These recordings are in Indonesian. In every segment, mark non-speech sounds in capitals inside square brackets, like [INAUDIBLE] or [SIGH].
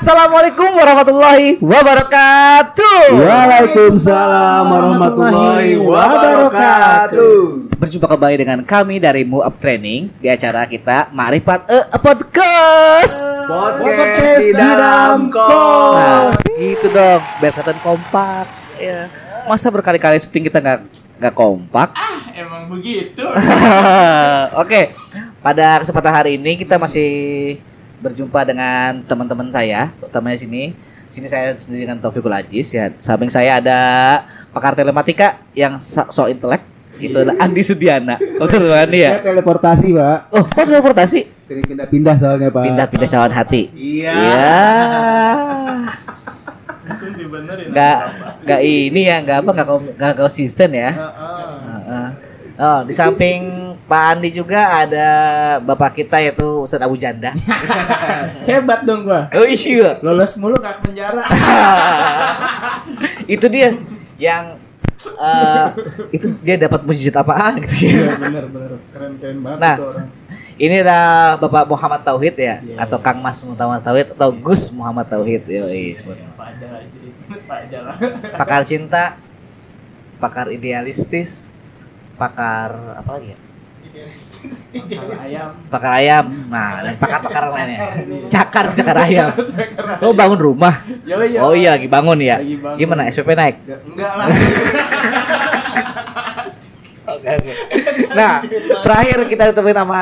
Assalamualaikum warahmatullahi wabarakatuh. Waalaikumsalam warahmatullahi wabarakatuh. Berjumpa kembali dengan kami dari Mu Up Training di acara kita Marifat e Podcast. Podcast di dalam kos. Nah, gitu dong, biar kelihatan kompak. Ya. Masa berkali-kali syuting kita nggak nggak kompak? Emang begitu. [LAUGHS] Oke, pada kesempatan hari ini kita masih berjumpa dengan teman-teman saya, utamanya sini. Sini saya sendiri dengan Taufikul Aziz ya. Samping saya ada pakar telematika yang so, so intelek. Itu adalah Andi Sudiana. Betul Andi ya? Saya teleportasi, Pak. Oh, kok teleportasi? Sering pindah-pindah soalnya, Pak. Pindah-pindah cawan hati. Iya. Ya. Itu dibenerin. Nggak nggak ini ya, nggak apa nggak kon- nggak konsisten ya. Heeh. Heeh. Oh, di samping Pak Andi juga ada bapak kita yaitu Ustadz Abu Janda. [LAUGHS] Hebat dong gua. Oh iya. Lolos mulu gak ke penjara. [LAUGHS] itu dia yang eh, itu dia dapat mujizat apaan gitu ya. Iya bener bener. Keren keren banget Nah. orang. Ini adalah Bapak Muhammad Tauhid ya Iya, atau iya. Kang Mas Muhammad Tauhid atau Gus Muhammad Tauhid. Yoi, sebut. Pak Jala. Pak Jala. Pakar cinta, pakar idealistis, pakar apa lagi ya? Kalau ayam. Pakar ayam. Nah, dan pakar-pakar lainnya. Cakar cakar ayam. Lo bangun rumah? Oh iya lagi bangun ya. Lagi bangun. Gimana SPP naik? Enggak lah. Nah, terakhir kita ditemuin sama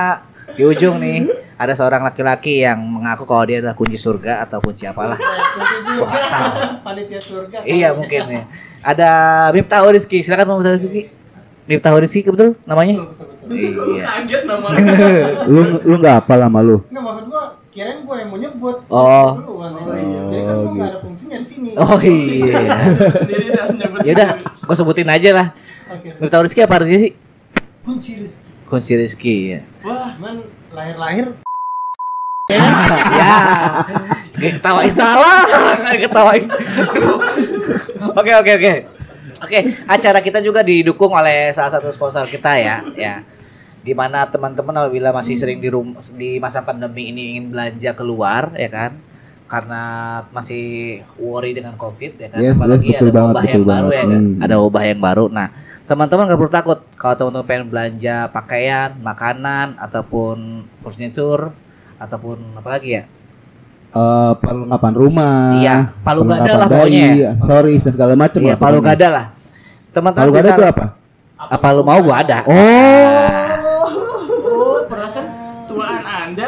di ujung nih ada seorang laki-laki yang mengaku kalau dia adalah kunci surga atau kunci apalah. Panitia surga. Iya mungkin ya. Ada Miftah Rizky, silakan Miftah Rizky. Miftah Rizky betul namanya? Iya. Kaget namanya. [LAUGHS] Lu lu enggak apa lama lu? Nggak maksud gua kirain gua yang mau nyebut. Oh. Oh, iya. Jadi kan gua gitu. nggak ada fungsinya di sini. Oh iya. Sendiri dah nyebut. [LAUGHS] Ya udah, gue sebutin aja lah. Oke. Miftah Rizky apa artinya sih? Kunci rezeki. Kunci Rizky ya. Wah, man lahir-lahir ya, Nggak ketawain salah, ketawain. Oke oke oke. Oke, acara kita juga didukung oleh salah satu sponsor kita ya, ya. Di mana teman-teman apabila masih sering di rum di masa pandemi ini ingin belanja keluar, ya kan? Karena masih worry dengan covid, ya kan? Yes, Apalagi yes, betul ada banget, wabah betul yang baru banget. ya kan? Hmm. Ada wabah yang baru. Nah, teman-teman nggak perlu takut kalau teman-teman pengen belanja pakaian, makanan ataupun furniture ataupun apa lagi ya? Eh, perlengkapan rumah. Iya, palu gada lah pokoknya ya. aksesoris dan segala macam Iya, lah palu gada lah. Teman-teman Palu gada itu apa? apa lu mau gua ada. Oh, Oh, perasaan tuaan Anda. Nggak tahu.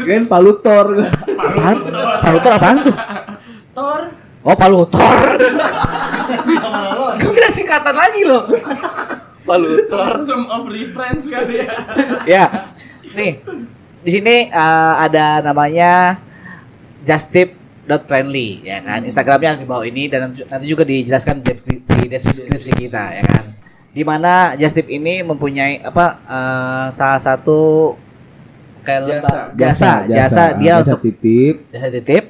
Kirain palu tor. Apaan? Palutor apaan tuh? Tor. Oh, palutor. Gue kira singkatan lagi loh. Palutor. Term of reference kali ya. ya. Nih. Di sini eh, ada namanya justtip.friendly ya kan. Instagramnya di bawah ini dan nanti juga dijelaskan di, di deskripsi kita ya kan. Di mana Justip ini mempunyai apa eh, salah satu kayak lembaga- jasa, jasa, dia jasa untuk titip. jasa titip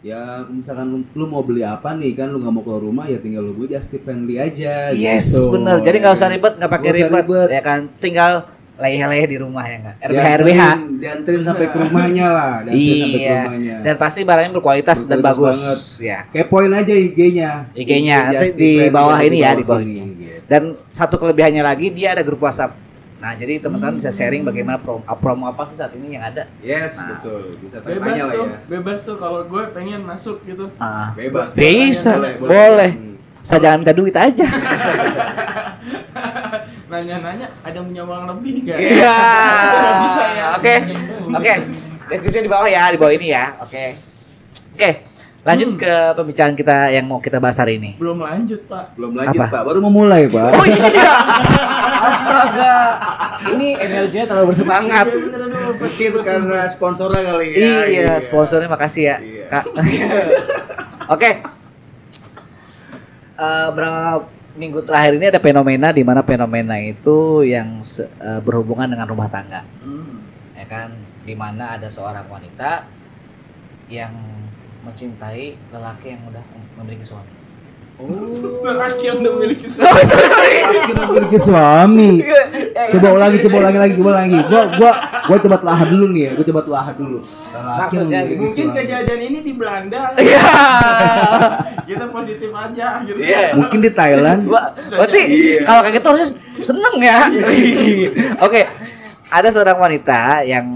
Ya, misalkan lu, mau beli apa nih kan lu nggak mau keluar rumah ya tinggal lu beli just friendly aja. Yes, gitu. bener. Jadi nggak usah ribet, nggak pakai ribet, ribet. ya kan. Tinggal leleh-leleh di rumah ya nggak. RBH Dianterin- RBH. Dianterin sampai ke rumahnya lah, dianterin sampai ke Iya. rumahnya. Dan pasti barangnya berkualitas, dan Berkualitas bagus. banget. Ya. Kepoin aja IG-nya. IG-nya, nanti Just Tip di bawah ini ya, di bawah sini, ini. gitu. Dan satu kelebihannya lagi dia ada grup WhatsApp. Nah, jadi teman-teman bisa sharing bagaimana promo, promo apa sih saat ini yang ada. Yes, Nah. betul. Bisa Bebas tanya lah tuh, ya. bebas tuh kalau gue pengen masuk gitu. Ah, Bebas. Bisa, Boleh, boleh. Hmm. Saya jangan minta duit aja. [LAUGHS] Nanya-nanya ada punya uang lebih gak? Iya. Nggak bisa ya. Oke. Oke. Deskripsi di bawah ya, di bawah ini ya. Oke. Oke. Lanjut ke pembicaraan kita yang mau kita bahas hari ini. Belum lanjut pak. Belum lanjut, Apa? Pak. Baru mau mulai, Pak. Oh iya. [LAUGHS] Astaga. Ini energinya terlalu bersemangat. Mungkin karena sponsornya kali ya. Iya, sponsornya makasih ya, Iya. Kak. [LAUGHS] Oke. Eh, berapa minggu terakhir ini ada fenomena di mana fenomena itu yang eh, berhubungan dengan rumah tangga. Hmm. Ya kan, di mana ada seorang wanita yang mencintai lelaki yang udah memiliki suami. Lelaki yang udah memiliki [LAUGHS] Oh, sorry, sorry. Laki memiliki suami. [LAUGHS] Coba ulangi, coba ulangi lagi, coba ulangi. Gua gua gua coba telah dulu nih ya. Gua coba telah dulu. Laki Maksudnya Mungkin suami. kejadian ini di Belanda. Iya. [LAUGHS] Kita positif aja gitu. Iya. Mungkin di Thailand. Berarti kalau kayak gitu harusnya seneng ya. Oke, ada seorang wanita yang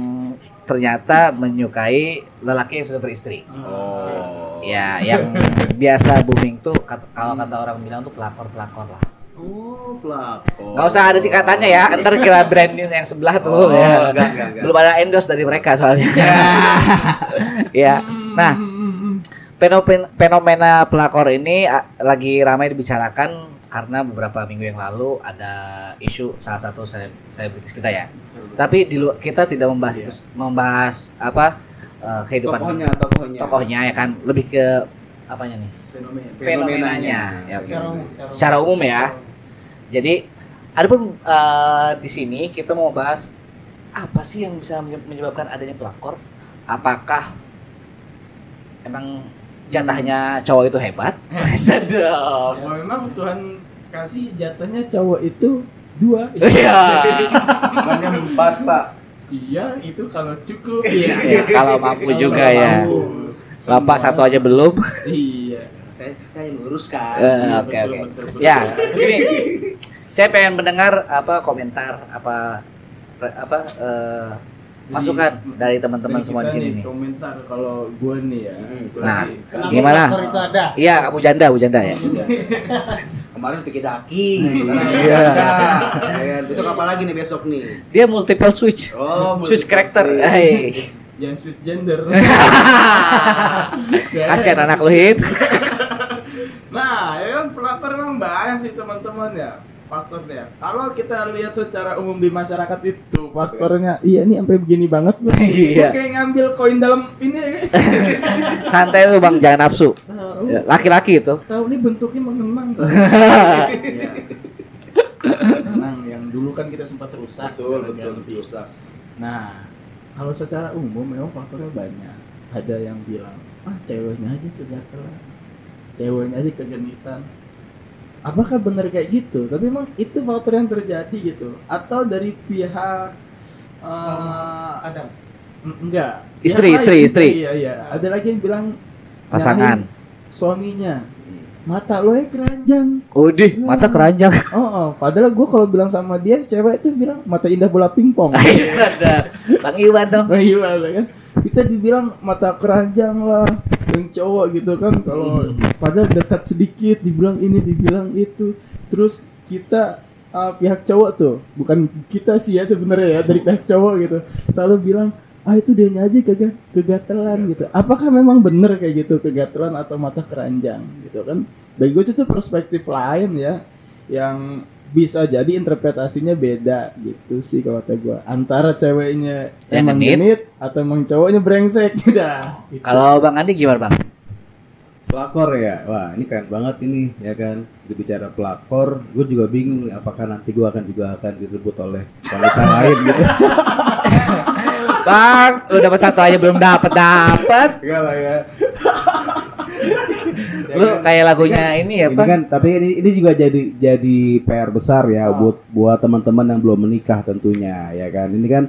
ternyata menyukai lelaki yang sudah beristri. Oh. Ya, yang biasa booming tuh kalau kata orang bilang tuh pelakor-pelakor lah. Oh, pelakor. Nggak usah ada singkatannya ya, ntar kira brand new yang sebelah tuh Oh, ya. enggak, enggak, enggak. Belum ada endorse dari mereka soalnya. ya. [LAUGHS] Nah, fenomen- fenomena pelakor ini lagi ramai dibicarakan karena beberapa minggu yang lalu ada isu salah satu seleb- selebritis kita ya. Tapi di luar kita tidak membahas itu, membahas apa eh, kehidupan Tokohnya, tokohnya. tokohnya ya kan, lebih ke apanya nih? Fenomena. Fenomenanya. Ya, oke. Secara umum, Secara umum ya. Jadi adapun eh, di sini kita mau bahas apa sih yang bisa menye- menyebabkan adanya pelakor? Apakah emang jatahnya cowok itu hebat? [LAUGHS] Sedap. Ya, memang Tuhan kasih jatahnya cowok itu dua. [LAUGHS] Iya. Bukannya empat, Pak. Iya, itu kalau cukup. Iya. Ya, kalau mampu Kalau juga ya. mampu. Bapak Semua. satu aja belum. Iya. Saya saya luruskan. Eh, Iya, Oke betul, oke. betul, betul. Ya, gini. Saya pengen mendengar apa komentar apa apa eh, masukan dari teman-teman semua di sini nih, komentar kalau gua nih ya. Hmm, Nah, sih. Kenapa Gimana? itu ada? Iya, Abu Janda, Abu Janda ya. Kemarin pikir daki, sekarang Iya. ada. Ya kan? Besok apa lagi nih besok nih? Dia multiple switch. Oh, switch multiple character. switch. Hai. jangan switch gender. [LAUGHS] Kasihan anak lu hit. Nah, ya kan pelakor memang banyak sih teman-teman ya faktornya. Kalau kita lihat secara umum di masyarakat itu faktornya, iya ini sampai begini banget [LAUGHS] gua. Iya. Kayak ngambil koin dalam ini. [LAUGHS] Santai lu Bang, jangan nafsu. Ya, Laki-laki itu. tahu ini bentuknya mengenang. Tahu. [LAUGHS] Iya. Yang dulu kan kita sempat rusak. Betul, betul, ganti. rusak. Nah, kalau secara umum memang faktornya banyak. Ada yang bilang, ah ceweknya aja kegatelan, ceweknya aja kegenitan. Apakah benar kayak gitu? Tapi emang itu faktor yang terjadi gitu? Atau dari pihak eh, Adam. en- enggak? Istri, Yang istri, lain, istri. Iya, iya. Ada lagi yang bilang Pasangan. suaminya. Mata lo ya keranjang. Udih, mata keranjang. [LAUGHS] Oh, oh. padahal gue kalau bilang sama dia, cewek itu bilang mata indah bola pingpong. Ai, [LAUGHS] sadar. Bang Iwan dong. Nah, gimana kan? Kita dibilang mata keranjang lah, yang cowok gitu kan. Kalau padahal dekat sedikit, dibilang ini, dibilang itu. Terus kita uh, pihak cowok tuh, bukan kita sih ya sebenarnya ya dari pihak cowok gitu, selalu bilang ah itu dia aja kega kegatelan gitu. Apakah memang bener kayak gitu kegatelan atau mata keranjang gitu kan? Bagi gue itu perspektif lain ya, yang bisa jadi interpretasinya beda gitu sih kalau kata gue antara ceweknya Yang emang genit. genit atau emang cowoknya brengsek [LAUGHS] dah Gitu Kalau Bang Andi gimana, Bang? Pelakor ya, wah ini keren banget ini ya kan. Dibicara pelakor, gue juga bingung nih, apakah nanti gue akan juga akan direbut oleh wanita [LAUGHS] lain gitu. Bang, lu dapat satu aja belum dapat dapat. Enggak lah ya. Lu kayak lagunya ini ya, Ini Bang. kan, tapi ini, ini juga jadi jadi PR besar ya buat buat teman-teman yang belum menikah tentunya ya kan. Ini kan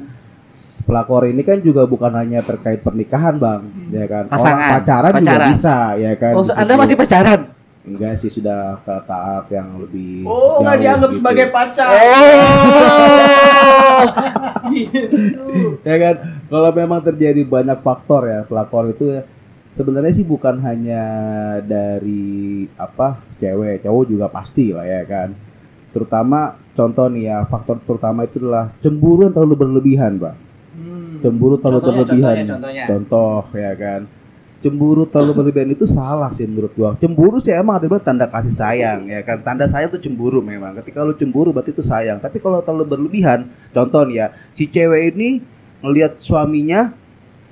pelakor ini kan juga bukan hanya terkait pernikahan bang, ya kan. Orang Pasangan, pacaran, juga pacaran. bisa ya kan. Oh, Anda masih pacaran? enggak sih sudah ke tahap yang lebih oh nggak jauh dianggap gitu. sebagai pacar Oh. [LAUGHS] ya kan kalau memang terjadi banyak faktor ya pelakor itu ya, sebenarnya sih bukan hanya dari apa cewek cowok juga pasti lah ya kan. Terutama contoh nih ya faktor terutama itu adalah cemburu yang terlalu berlebihan bang Hmm. cemburu terlalu Contohnya, berlebihan. contohnya, contohnya. contoh ya kan. Cemburu terlalu berlebihan itu salah sih menurut gua. Cemburu sih emang adalah tanda kasih sayang ya kan. Tanda sayang itu cemburu memang. Ketika lu cemburu berarti itu sayang. Tapi kalau terlalu berlebihan contoh nih ya si cewek ini ngelihat suaminya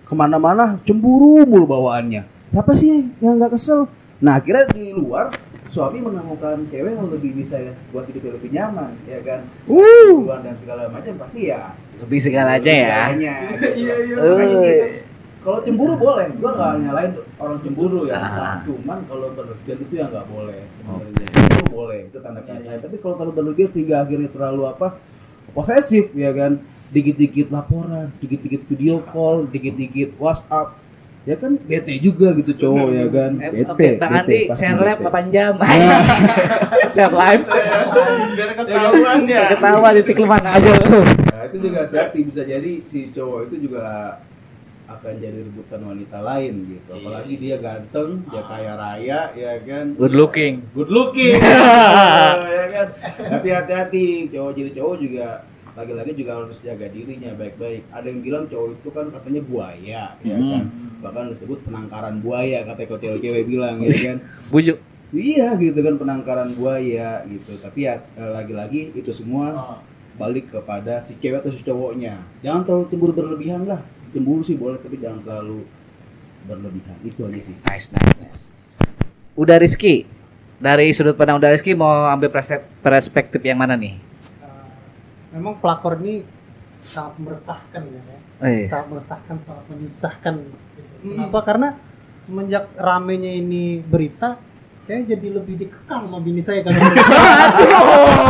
ke mana-mana cemburu mulu bawaannya siapa sih yang nggak kesel nah akhirnya di luar suami menemukan cewek yang lebih bisa ya buat hidup lebih nyaman ya kan uh. dan segala macam pasti ya Lebih segala aja ya. [LAUGHS] gitu. iya iya. Makanya sih, kalau cemburu boleh, gua nggak nyalain orang cemburu ya. Ah. Cuman kalau berlebihan itu yang nggak boleh. Cemburu boleh, itu tanda kata. Tapi kalau terlalu berlebihan sehingga akhirnya terlalu apa? Posesif ya kan dikit-dikit laporan dikit-dikit video call dikit-dikit WhatsApp ya kan bete juga gitu cowok ya kan Eh, bete Oke, Bang Andi, share live bete. 8 jam. [LAUGHS] share live. biar ketahuan ya Ketawa titik lu mana aja. Nah, itu juga hati bisa jadi si cowok itu juga akan jadi rebutan wanita lain gitu. Apalagi dia ganteng, dia kaya raya, ya kan. Good looking. Good looking. [LAUGHS] ya kan. Tapi hati-hati, cowok jadi cowok juga lagi-lagi juga harus jaga dirinya baik-baik. Ada yang bilang cowok itu kan katanya buaya, ya Hmm. kan. Bahkan disebut penangkaran buaya kata kalau cewek-cewek bilang ya kan. [LAUGHS] Bujuk. Iya gitu kan penangkaran buaya gitu. Tapi ya eh, lagi-lagi itu semua balik kepada si cewek atau si cowoknya. Jangan terlalu cemburu berlebihan lah. Cemburu sih boleh tapi jangan terlalu berlebihan. Itu aja sih. Nice, nice, nice. Udah Rizky. Dari sudut pandang udah Rizky mau ambil perspektif yang mana nih? Uh, memang pelakor ini sangat meresahkan ya, ya. Eh, sangat meresahkan, sangat menyusahkan. Gitu. Kenapa? Karena semenjak ramenya ini berita, saya jadi lebih dikekang sama bini saya kan. [LAUGHS]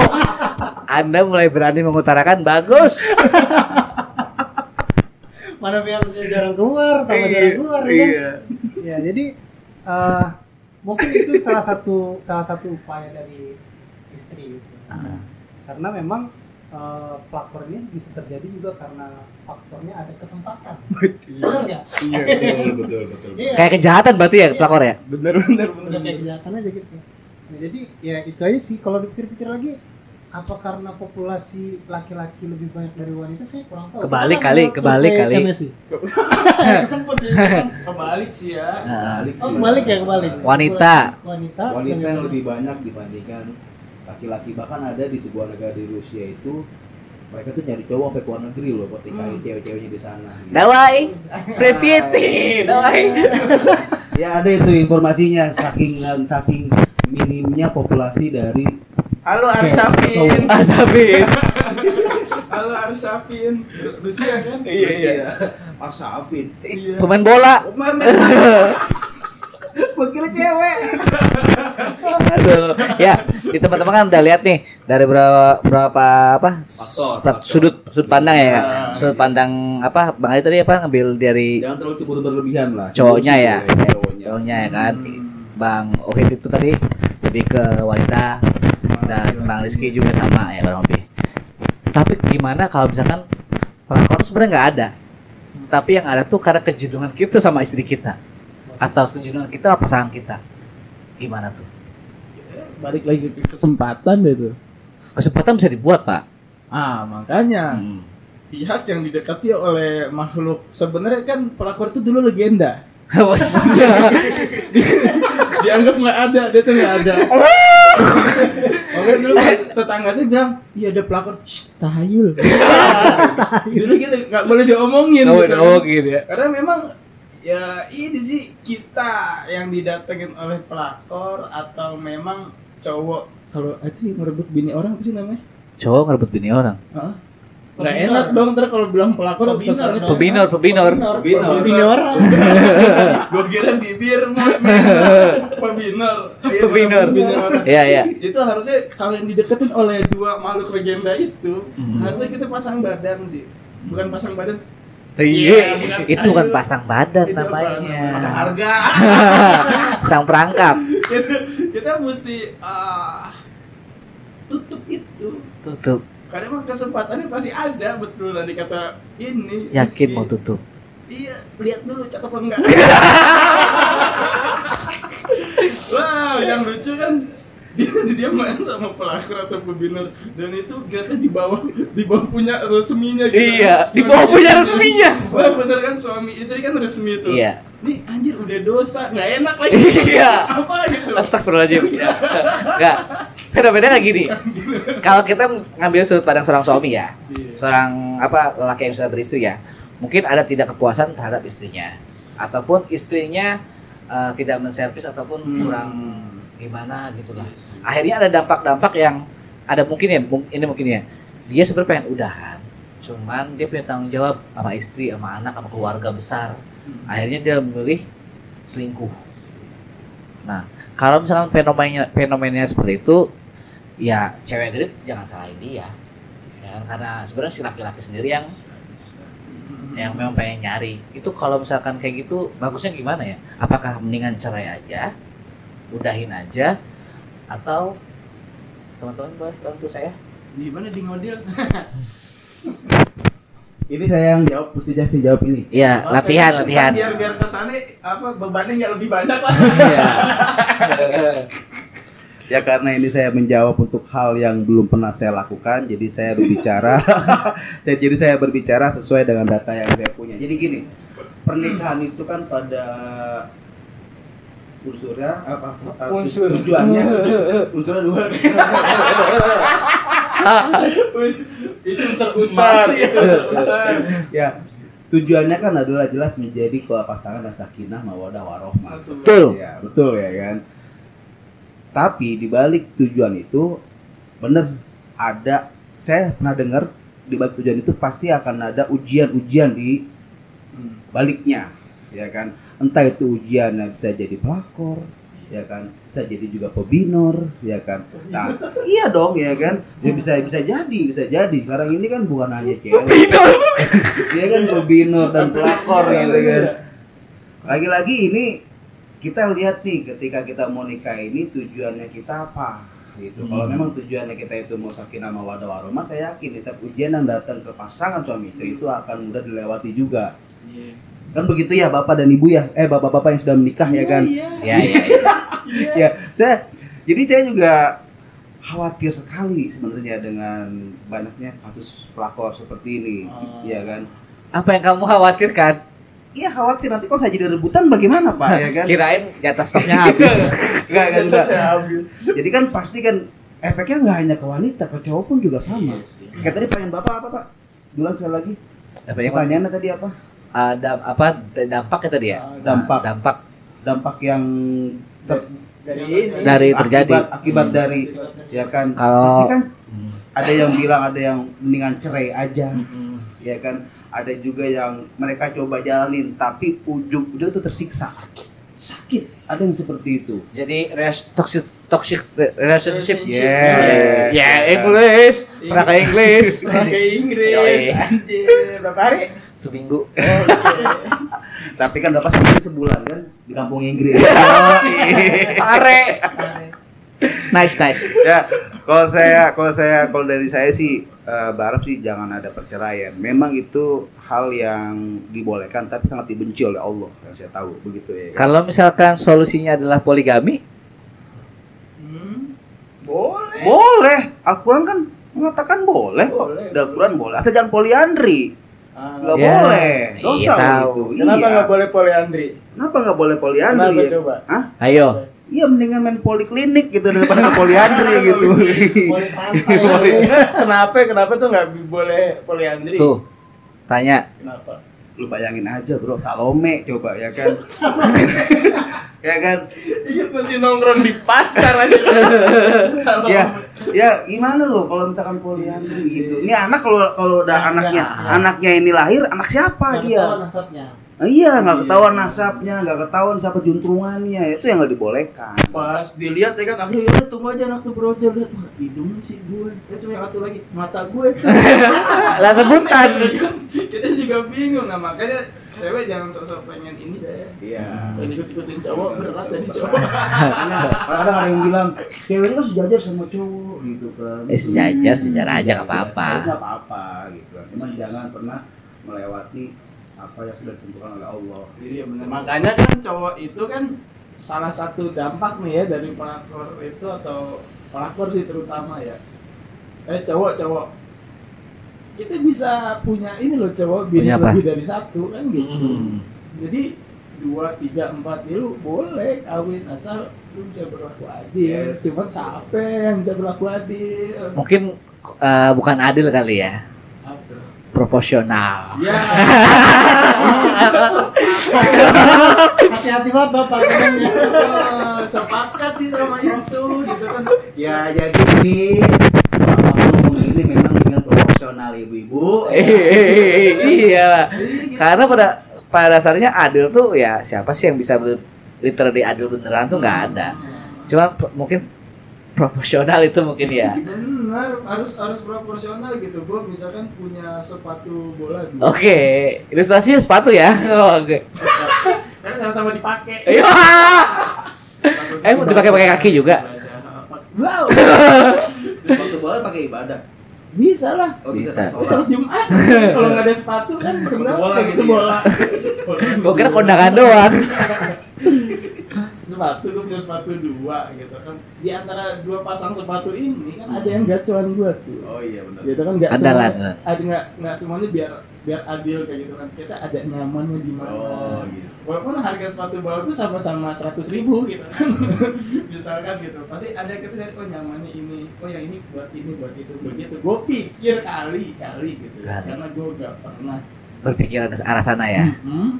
[LAUGHS] Anda mulai berani mengutarakan bagus. Mana pihaknya jarang keluar, tambah jarang keluar ya kan? Ya, jadi eh, mungkin itu salah satu salah satu upaya dari istri gitu. Karena memang eh, pelakor ini bisa terjadi juga karena faktornya ada kesempatan. Benar nggak? Iya betul betul betul. Iya. Kayak kejahatan berarti ya pelakor ya? bener bener udah kayak kejahatan aja gitu. Nah, jadi ya itu aja sih kalau dipikir-pikir lagi apa karena populasi laki-laki lebih banyak dari wanita saya kurang tahu. Kebalik kan kali, kebalik survei kali. MSI. Kesempet ya. kan? kebalik sih ya Nah, Balik Oh sih. kebalik ya kebalik. Wanita. Wanita. Wanita yang lebih banyak dibandingkan laki-laki bahkan ada di sebuah negara di Rusia itu mereka tuh nyari cowok sampai ke luar negeri loh buat nikahin cewek-ceweknya di sana. gitu. Dawai, Previti, Dawai. Ya ada itu informasinya saking saking minimnya populasi dari halo Oke, Arsafin Asabin. halo Arsafin [LAUGHS] Rusia kan Iya iya. Arsafin. iya Pemain bola. [LAUGHS] Gua kira cewek. Aduh. Ya, di teman-teman kan udah lihat nih dari berapa berapa apa Faktor, faktor. sudut sudut pandang ya. Ya. Sudut pandang apa Bang Ali tadi apa ngambil dari Jangan terlalu cemburu berlebihan lah. Cowoknya ya. Cowoknya. cowoknya ya kan. Bang Ohit itu tadi lebih ke wanita dan Bang Rizky juga sama ya kurang lebih. Tapi gimana kalau misalkan pelakor sebenarnya nggak ada, tapi yang ada tuh karena kejenuhan kita sama istri kita atau kejenuhan kita sama pasangan kita. Gimana tuh? balik lagi ke kesempatan deh tuh Kesempatan bisa dibuat pak. ah makanya Hmm. pihak yang didekati oleh makhluk sebenarnya kan pelakor itu dulu legenda [LAUGHS] Bos. [LAUGHS] dianggap nggak ada dia tuh nggak ada oke dulu pas tetangga saya bilang iya ada pelakor [LAUGHS] tahayul dulu gitu nggak boleh diomongin Oh, gitu. oh gitu ya. karena memang ya ini sih kita yang didatengin oleh pelakor atau memang cowok kalau aja ngerebut bini orang apa sih namanya Cowok ngerebut bini orang. Hah? Nggak enak dong ntar kalau bilang pelakor Pebinor kesannya cowok. Pebinor, pebinor. Pebinor. Orang. [LAUGHS] Gua kira bibir mau [LAUGHS] pebinor. Iya, Pebinor. pebinor. Iya iya. Itu harusnya kalau yang dideketin oleh dua makhluk legenda itu, Hmm. harusnya kita pasang badan sih. Bukan pasang badan, Iya, bukan- itu bukan ayo. pasang badan itu namanya. Pasang harga. [LAUGHS] Pasang perangkap. kita, kita mesti ah, tutup itu. Tutup. Karena emang kesempatannya pasti ada betul tadi kata ini. Yakin mau tutup. Iya, lihat dulu cakep apa enggak. [LAUGHS] Wah, yang lucu kan dia dia main sama pelakor atau pebinor dan itu ternyata di bawah di bawah punya resminya gitu. Iya, di bawah punya istri. resminya. Wah, bener kan suami istri kan resmi tuh. Iya. Nih anjir udah dosa, nggak enak lagi. [LAUGHS] Iya. Apa gitu. Astagfirullahaladzim. [LAUGHS] Enggak. Beda-beda kayak gini. Kalau kita ngambil sudut pandang seorang suami ya, Iya. seorang apa lelaki yang sudah beristri ya, mungkin ada tidak kepuasan terhadap istrinya, ataupun istrinya eh, tidak menservis ataupun Hmm. kurang gimana gitu lah. Akhirnya ada dampak-dampak yang ada mungkin ya, ini mungkin ya, dia sebenarnya pengen udahan, cuman dia punya tanggung jawab sama istri, sama anak, sama keluarga besar. akhirnya dia memilih selingkuh nah kalau misalkan fenomena fenomenanya seperti itu ya cewek grip jangan salahin dia ya kan? karena sebenarnya si laki-laki sendiri yang yang memang pengen nyari itu kalau misalkan kayak gitu bagusnya gimana ya apakah mendingan cerai aja udahin aja atau teman-teman boleh bantu saya Di mana di ngodil? [LAUGHS] Ini saya yang jawab, Pusti Jasin jawab ini. Iya, latihan, latihan. Biar biar ke sana apa bebannya nggak lebih banyak lah. Iya. [LAUGHS] [LAUGHS] Ya karena ini saya menjawab untuk hal yang belum pernah saya lakukan, jadi saya berbicara. [LAUGHS] Jadi saya berbicara sesuai dengan data yang saya punya. Jadi gini, pernikahan itu kan pada unsurnya apa? Unsur. tujuannya [LAUGHS] unsurnya dua. [LAUGHS] itu Masih. itu ya tujuannya kan adalah jelas menjadi pasangan dan sakinah mawadah warohmah. Betul. Ya, betul ya kan. Tapi di balik tujuan itu bener ada saya pernah dengar di balik tujuan itu pasti akan ada ujian-ujian di baliknya, ya kan. Entah itu ujiannya bisa jadi pelakor, ya kan. Bisa jadi juga pebinor, ya kan. Nah, iya dong ya kan. Ya bisa bisa jadi, bisa jadi. Sekarang ini kan bukan hanya cewek. Dia kan pebinor dan pelakor gitu kan. Lagi-lagi ini kita lihat nih ketika kita mau nikah ini tujuannya kita apa gitu. Kalau memang tujuannya kita itu mau sakinah mawaddah warahmah, saya yakin setiap ujian yang datang ke pasangan suami istri itu akan mudah dilewati juga. Kan begitu ya Bapak dan Ibu ya? Eh Bapak-bapak yang sudah menikah ya kan? Ya, ya, ya. ya, saya jadi saya juga khawatir sekali sebenarnya dengan banyaknya kasus pelakor seperti ini, ya kan? Apa yang kamu khawatirkan? Iya khawatir nanti kalau saya jadi rebutan bagaimana Pak ya kan? Kirain jatah stoknya habis. Enggak kan enggak. Jadi kan pasti kan efeknya nggak hanya ke wanita, ke cowok pun juga sama. Kayak tadi pertanyaan Bapak apa Pak? Ulang sekali lagi. Apa yang Pertanyaannya tadi apa? ada apa dampaknya tadi ya? Dampak. Dampak Dampak yang ter- Dari ini. dari terjadi. akibat, akibat dari ya kan Kalau- pasti kan ada yang bilang ada yang mendingan cerai aja Mm-mm. Ya kan ada juga yang mereka coba jalanin tapi ujung-ujung itu tersiksa sakit ada yang seperti itu Jadi res toxic toxic relationship. Yeah. Ya English, pernah ke English. [LAUGHS] Pakai Inggris. Anjir, berapa hari? Seminggu. [LAUGHS] tapi kan bapak seminggu sebulan kan di kampung Inggris [LAUGHS] Pare. Nice nice. ya kalau saya kalau saya kalau dari saya sih eh, berharap sih jangan ada perceraian memang itu hal yang dibolehkan tapi sangat dibenci oleh Allah yang saya tahu begitu ya kan? Kalau misalkan solusinya adalah poligami, Hmm. Boleh. boleh Al-Quran kan mengatakan boleh kok Boleh. Al-Quran boleh atau jangan poliandri Ah, nggak Ya, boleh dosa iya loh tahu. itu Kenapa iya. nggak boleh poliandri? kenapa nggak boleh poliandri Kenapa ya? coba? Hah? ayo. Iya mendingan main poliklinik gitu daripada poliandri [LAUGHS] gitu pantai. [LAUGHS] kenapa? Kenapa tuh nggak boleh poliandri? Tuh. Tanya. Kenapa? lu bayangin aja bro Salome coba ya kan [LAUGHS] ya kan Iya masih nongkrong di pasar aja. Ya ya gimana lo kalau misalkan poliandri gitu ini anak kalau kalau udah anaknya anaknya ini lahir anak siapa dia. Nah, iya nggak ketahuan nasabnya nggak ketahuan siapa juntrungannya itu yang nggak dibolehkan Pas dilihat ya kan, akhirnya ya tunggu aja anak tuh brojol lihat wah hidung sih gue. Ya cuma yang satu lagi mata gue tuh. [LAUGHS] Lah rebutan. Kita juga bingung nah makanya cewek jangan sok-sok pengen ini deh. iya Pengen ikut-ikutin cowok berat dari cowok. Karena kadang ada yang bilang cewek itu kan sejajar sama cowok gitu kan Eh, sejajar, sejajar aja, nggak Iya, apa-apa. nggak apa-apa gitu kan cuman jangan pernah melewati apa yang sudah ditentukan oleh Allah Iya benar. Makanya kan cowok itu kan salah satu dampak nih ya dari pelakor itu atau pelakor sih terutama ya. Eh cowok cowok kita bisa punya ini loh cowok bini lebih dari satu kan gitu. Hmm. Jadi dua tiga empat ya lu boleh kawin asal lu bisa berlaku adil. Yes. Cuman siapa yang bisa berlaku adil? Mungkin eh, bukan adil kali ya. Proporsional. Ya. Hati-hati banget bapak. Eh, sepakat sih sama itu gitu kan. ya jadi ini ngomong ini memang dengan proporsional ibu-ibu iya. Karena pada pada dasarnya adil tuh ya siapa sih yang bisa literally adil beneran tuh nggak ada. Cuma mungkin proporsional itu mungkin ya. benar harus harus proporsional gitu gue misalkan punya sepatu bola dua Oke, ilustrasinya sepatu ya. Oh, Oke. kan sama-sama dipakai Iya. Eh, mau dipakai pakai kaki juga? wow Waktu bola pakai ibadah. bisa lah Oh, Bisa. Sholat Jumat [LAUGHS] kalau nggak ada sepatu kan sebenarnya bola gitu gitu ya. bola Gua kira kondangan doang. [LAUGHS] sepatu gue punya sepatu dua gitu kan di antara dua pasang sepatu ini kan ada yang gacuan gua tuh Oh iya benar. gitu kan nggak Andalan. semuanya ada nggak nggak semuanya biar biar adil kayak gitu kan kita ada nyamannya di mana Oh gitu. walaupun harga sepatu bola itu sama-sama seratus ribu gitu kan [LAUGHS] misalkan gitu pasti ada kita lihat oh nyamannya ini oh yang ini buat ini buat itu begitu gue pikir kali kali gitu ya. Kali. karena gue gak pernah Berpikiran ke arah sana ya. Hmm.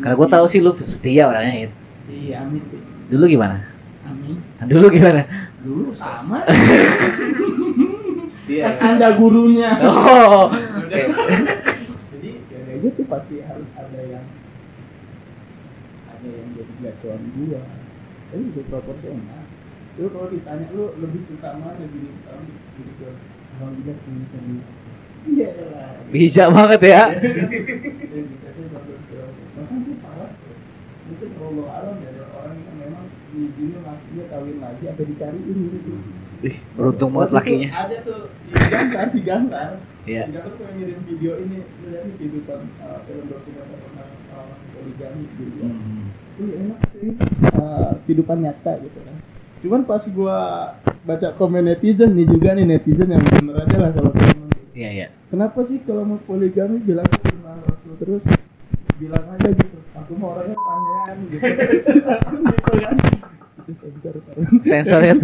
Karena gua tahu sih lu setia orangnya. Hit. Iya amin. Dulu gimana? amin Dulu gimana? dulu sama Iya. [LAUGHS] kan anda gurunya Oh. Jadi ya kayak gitu pasti harus ada yang ada yang jadi gacuan gua tapi itu proporsional lu kalau ditanya lu lebih suka mana gini tahun gini ke alhamdulillah semuanya ini iya lah Bijak banget ya. saya bisa tuh macam. bahkan tuh parah mungkin Allah alam ya ada orang yang memang diizinin lakinya kawin lagi apa dicariin gitu Ih, beruntung banget lakinya. ada tuh si Gantar si Gantar Iya. si Gantar tuh ngirim video ini nih kehidupan uh, film dokumenter tentang uh, poligami gitu ya Hmm. Wih enak sih uh, kehidupan nyata gitu kan cuman pas gua baca komen netizen nih juga nih netizen yang bener aja lah kalau komen Iya, iya. kenapa sih kalau mau poligami bilang cuma rasul terus bilang aja gitu aku mau orangnya pangeran gitu. Gitu kan itu sensor kan Sensornya [LAUGHS]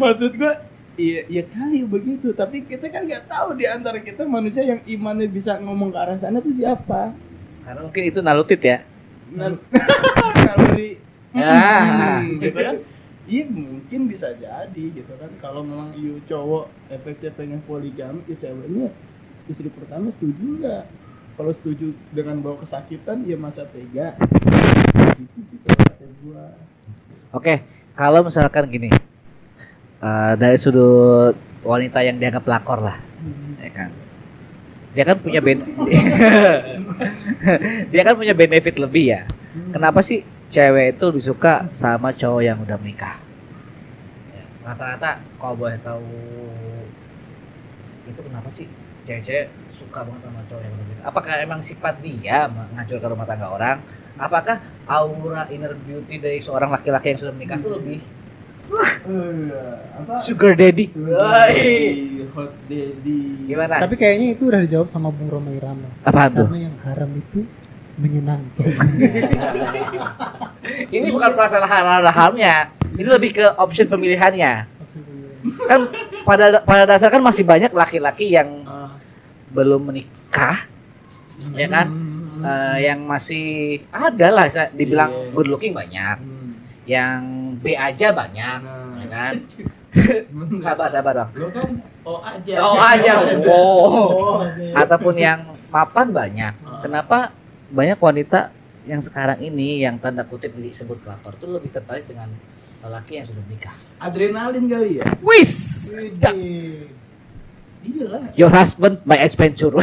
maksud gua iya iya kali begitu. Tapi kita kan nggak tahu di antara kita manusia yang imannya bisa ngomong ke arah sana tuh siapa. Karena mungkin itu nalutit ya. Nah, kalau [LAUGHS] di Ya. Hmm, gitu kan? Iya mungkin bisa jadi gitu kan? Kalau memang you cowok efeknya pengen poligami ya ceweknya istri pertama setuju nggak kalau setuju dengan bawa kesakitan ya masa tega. Gitu sih kalau kata gua. Oke, kalau misalkan gini, eh, dari sudut wanita yang dianggap pelakor lah, ya kan, dia kan punya ben, [LAUGHS] dia kan punya benefit lebih ya. Kenapa sih cewek itu lebih suka sama cowok yang udah menikah? Rata-rata kalau boleh tahu itu kenapa sih cewek-cewek suka banget sama cowok yang menikah? Apakah emang sifat dia menghancurkan rumah tangga orang? Apakah aura inner beauty dari seorang laki-laki yang sudah menikah itu lebih Eh, apa sugar daddy? Woi. hot daddy Gimana? Tapi kayaknya itu udah dijawab sama Bung Roma Irama. Apaan tuh? Karena yang haram itu menyenangkan. [LAUGHS] Ini bukan masalah halal-haramnya. Ini lebih ke option pemilihannya. Kan pada pada dasar kan masih banyak laki-laki yang. Belum menikah, ya kan? Eh, yang masih ada lah, saya dibilang Iya. good looking banyak, Hmm. yang B aja banyak, Nah. ya kan? sabar sabar dong. lo kan oh aja Oh aja, [LAUGHS] oh. Oh, Ataupun yang mapan banyak. Kenapa banyak wanita yang sekarang ini yang tanda kutip disebut pelakor itu lebih tertarik dengan lelaki yang sudah menikah? adrenalin kali ya Wis, iya lah your husband my adventure. [LAUGHS]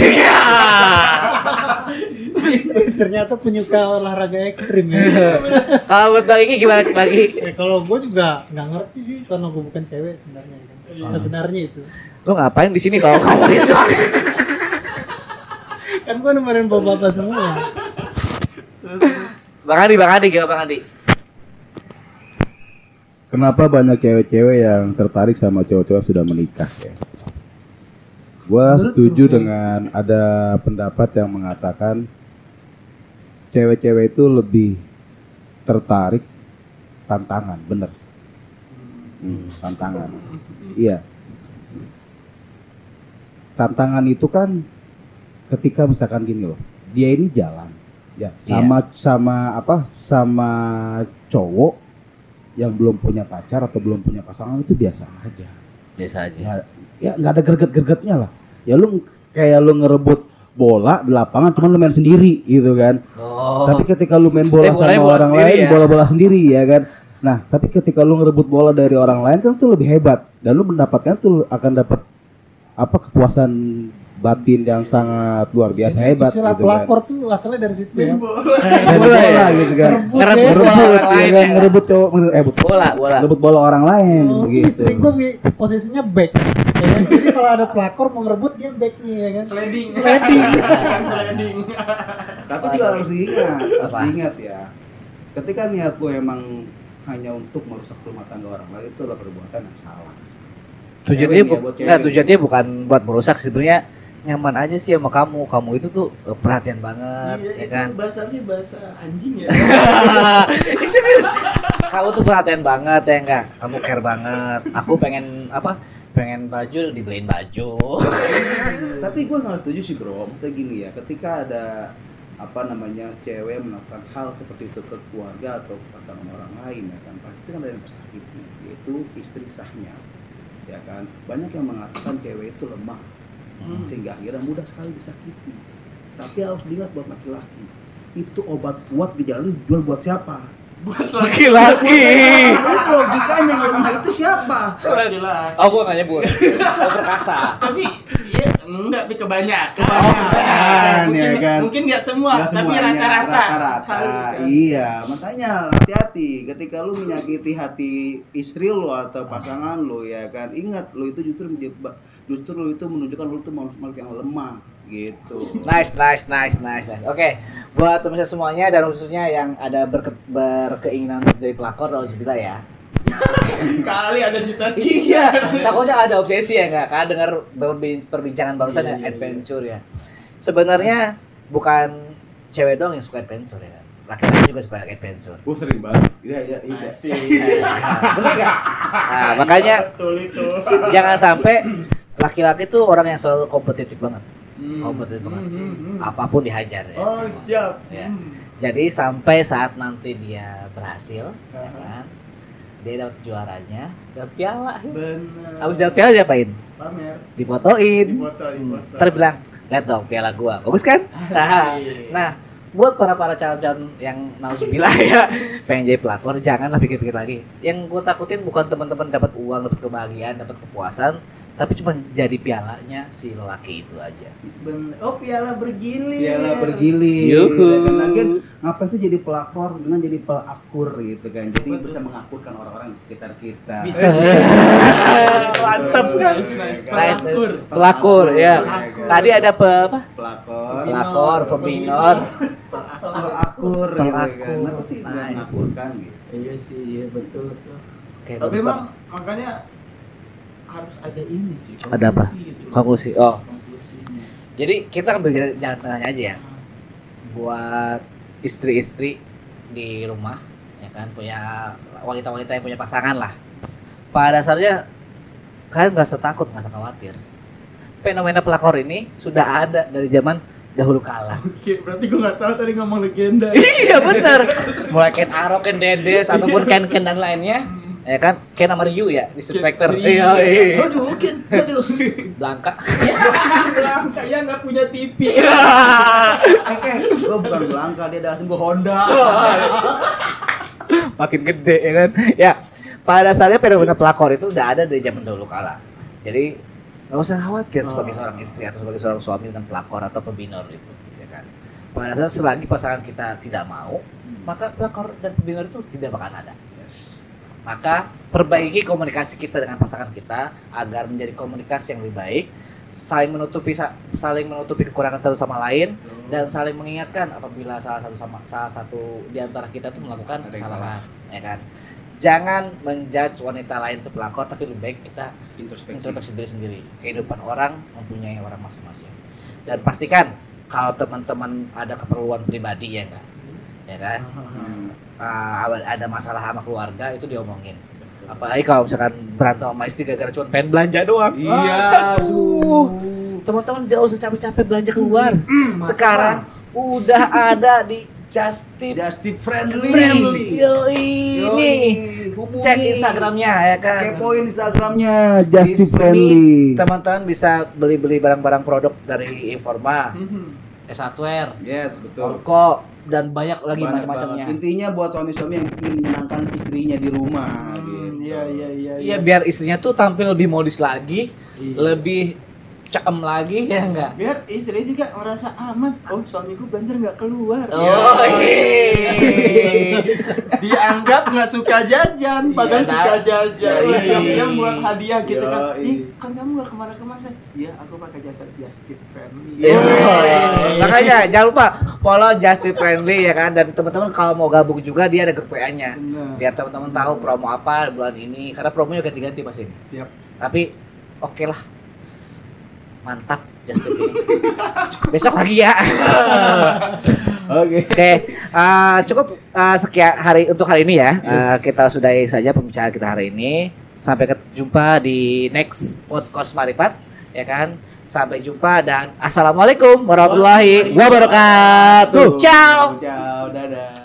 [LAUGHS] Ternyata penyuka olahraga ekstrim ya. Kalau buat Bang Iki gimana bagi? Eh, [LAUGHS] kalau gue juga nggak ngerti sih karena gue bukan cewek sebenarnya. kan. Sebenarnya itu. Lu ngapain di sini kalau kamu itu? Kan gue nemenin bapak-bapak semua. Bang Adi, Bang Adi, gimana Bang Adi? Kenapa banyak cewek-cewek yang tertarik sama cowok-cowok sudah menikah ya? Menurut setuju dengan ada pendapat yang mengatakan cewek-cewek itu lebih tertarik tantangan, bener. Hmm, tantangan. Iya. Tantangan itu kan ketika misalkan gini loh, dia ini jalan, ya sama sama apa sama cowok yang belum punya pacar atau belum punya pasangan itu biasa aja. Biasa aja. Ya, ya nggak ada greget-gregetnya lah. Ya lu kayak lu ngerebut bola di lapangan cuman lu main sendiri gitu kan. Oh. Tapi ketika lu main bola Eh, sama bola orang sendiri lain, ya? bola-bola sendiri ya kan. Nah, tapi ketika lu ngerebut bola dari orang lain kan itu lebih hebat dan lu mendapatkan tuh akan dapat apa kepuasan batin yang sangat luar biasa hebat Istilah gitu kan. pelakor tuh asalnya dari situ ya. Main bola bola ya? gitu kan. Ngerebut Ngerebut, bola orang ya lain kan, ya. ngerebut cowok ngerebut- eh bola, bola. ngerebut bola orang lain Oh, gitu. istri posisinya back. Ya kan? Jadi kalau ada pelakor mau ngerebut dia backnya ya kan. Sliding. Sliding. [LAUGHS] Sliding. Tapi juga harus diingat, harus diingat ya. Ketika niat lu emang hanya untuk merusak rumah tangga orang lain itu adalah perbuatan yang salah. Tujuan Cewek dia nih ya, bu- buat enggak cewek. tujuan dia bukan buat merusak sebenarnya nyaman aja sih sama kamu. Kamu itu tuh eh, perhatian banget, Iya, ya itu kan? bahasa sih bahasa anjing ya. [LAUGHS] Serius. Kamu tuh perhatian banget ya enggak? Kamu care banget. Aku pengen apa? Pengen baju dibeliin baju. [LAUGHS] Tapi gue nggak setuju sih bro. Maksudnya gini ya, ketika ada apa namanya cewek melakukan hal seperti itu ke keluarga atau ke pasangan orang lain ya kan pasti kan ada yang tersakiti yaitu istri sahnya ya kan banyak yang mengatakan cewek itu lemah Hmm. sehingga akhirnya mudah sekali disakiti tapi harus diingat buat laki-laki itu obat kuat di jalan dijual buat siapa Buat Laki-laki. Logikanya yang lemah itu siapa laki-laki. Oh, gua nyebut. Oh, perkasa. Tapi ya enggak tapi kebanyakan. Kebanyakan, mungkin, ya kan? Mungkin enggak semua, tapi rata-rata. rata-rata. Kan. Iya, makanya hati-hati ketika lu menyakiti hati istri lu atau pasangan lu ya kan. Ingat lu itu justru justru lu itu menunjukkan lu itu makhluk yang lemah gitu. Nice, nice, nice, nice, nice. Oke, buat teman semuanya dan khususnya yang ada berke- berkeinginan untuk jadi pelakor, alhamdulillah ya. [LAUGHS] Kali ada cita-cita. Iya, takutnya ada obsesi ya nggak? Kan dengar perbi- perbincangan barusan Iya, ya iya, adventure ya. Sebenarnya bukan cewek doang yang suka adventure ya. Laki-laki juga suka adventure. Gue sering banget. Iya, iya, iya. Asik. [LAUGHS] Bener nggak? Nah, makanya betul itu. jangan sampai laki-laki tuh orang yang selalu kompetitif banget. Hmm. Kompetitif banget. Hmm, hmm, hmm. Apa pun dihajar ya. Oh, siap. Ya. Hmm. Jadi sampai saat nanti dia berhasil, ya Aha. kan? Dia dapat juaranya, dapat piala. Benar. Abis dapat piala diapain? pamer. Difotoin. Dipoto, dipoto. Ntar bilang, lihat dong piala gua, bagus kan? Nah, Asik. nah, buat para para calon-calon yang nauzubillah [LAUGHS] ya pengen jadi pelakor, janganlah pikir-pikir lagi. Yang gue takutin bukan teman-teman dapat uang, dapat kebahagiaan, dapat kepuasan, tapi cuma jadi pialanya si lelaki itu aja. Ben- oh, piala bergilir. Piala bergilir. Yuhu. Dan ngapain sih jadi pelakor dengan jadi pelakur gitu kan. Jadi bisa mengakurkan orang-orang di sekitar kita. Bisa. [LAUGHS] Mantap sekali. Pelakor. Pelakor ya. Tadi ada pe, apa? pelakor. Pelakor, pembinor. Pelakur gitu kan. Pelakur. Kenapa sih mengakurkan gitu? Iya sih, iya betul betul. Oke, Tapi memang makanya harus ada ini cuy. Ada apa? gitu. Konklusi. Oh. Konklusinya. Jadi kita ambil jalan jalan tengahnya aja ya. Buat istri-istri di rumah, ya kan punya wanita-wanita yang punya pasangan lah. Pada dasarnya kalian nggak usah takut, nggak usah khawatir. Fenomena pelakor ini sudah ada dari zaman dahulu kala. Oke, berarti gue nggak salah tadi ngomong legenda. iya benar. Mulai Ken Arok, Ken Dedes ataupun Ken Ken dan lainnya, ya kan? Ken sama Ryu ya di Street Fighter. Iya, iya. Aduh, mungkin. Aduh. [LAUGHS] Blanka. Bilang saya nggak punya TV. Oke, [LAUGHS] gua bukan Blanka, dia adalah sebuah Honda. [LAUGHS] makin gede ya kan ya pada dasarnya fenomena pelakor itu udah ada dari zaman dahulu kala jadi nggak usah khawatir sebagai seorang istri atau sebagai seorang suami dengan pelakor atau pembinor itu ya kan pada dasarnya selagi pasangan kita tidak mau maka pelakor dan pembinor itu tidak akan ada maka perbaiki komunikasi kita dengan pasangan kita agar menjadi komunikasi yang lebih baik saling menutupi saling menutupi kekurangan satu sama lain dan saling mengingatkan apabila salah satu sama salah satu di antara kita itu melakukan kesalahan ya kan? Jangan menjudge wanita lain itu pelakor tapi lebih baik kita Introspeksi. introspeksi diri sendiri. Kehidupan orang mempunyai orang masing-masing. Dan pastikan kalau teman-teman ada keperluan pribadi ya enggak ya kan? Hmm. Ah, ada masalah sama keluarga itu diomongin apalagi kalau misalkan berantem sama istri gara-gara cuma pengen belanja doang Iya, aduh teman-teman jauh usah capek-capek belanja keluar sekarang udah ada di Just Tip Just tip friendly. Friendly. Yo ini Yoi. Hubungi. cek Instagramnya ya kan. Kepoin Instagramnya sini Friendly. Teman-teman bisa beli-beli barang-barang produk dari Informa, Mhm. S1R, Yes, betul. Orko dan banyak lagi Banyak macam-macamnya. banget. Intinya buat suami-suami yang ingin menyenangkan istrinya di rumah gitu. Iya iya iya. Iya biar istrinya tuh tampil lebih modis lagi, Iya. lebih cakem lagi ya enggak? Biar istri juga merasa aman. Oh suamiku belanja nggak keluar. Oh, iya. Dianggap nggak suka jajan, padahal Iya, suka jajan. Iya. Diam-diam buat hadiah gitu kan. Yoi. Ih, kan kamu nggak ke mana-kemana sih? Iya, aku pakai jasa Just Tip Family. Iya. Makanya jangan lupa follow Justy Friendly ya kan dan teman-teman kalau mau gabung juga dia ada grup WA-nya. Biar teman-teman tahu promo apa bulan ini karena promonya ganti-ganti pasti. Siap. Tapi oke lah. Mantap Justy ini. [LAUGHS] Besok lagi ya. [LAUGHS] Oke. Oke, eh, cukup eh, sekian hari untuk hari ini ya. Eh, kita sudahi saja pembicaraan kita hari ini. Sampai jumpa di next podcast Maripat, ya kan? Sampai jumpa dan assalamualaikum warahmatullahi wabarakatuh. Ciao. Ciao, dadah.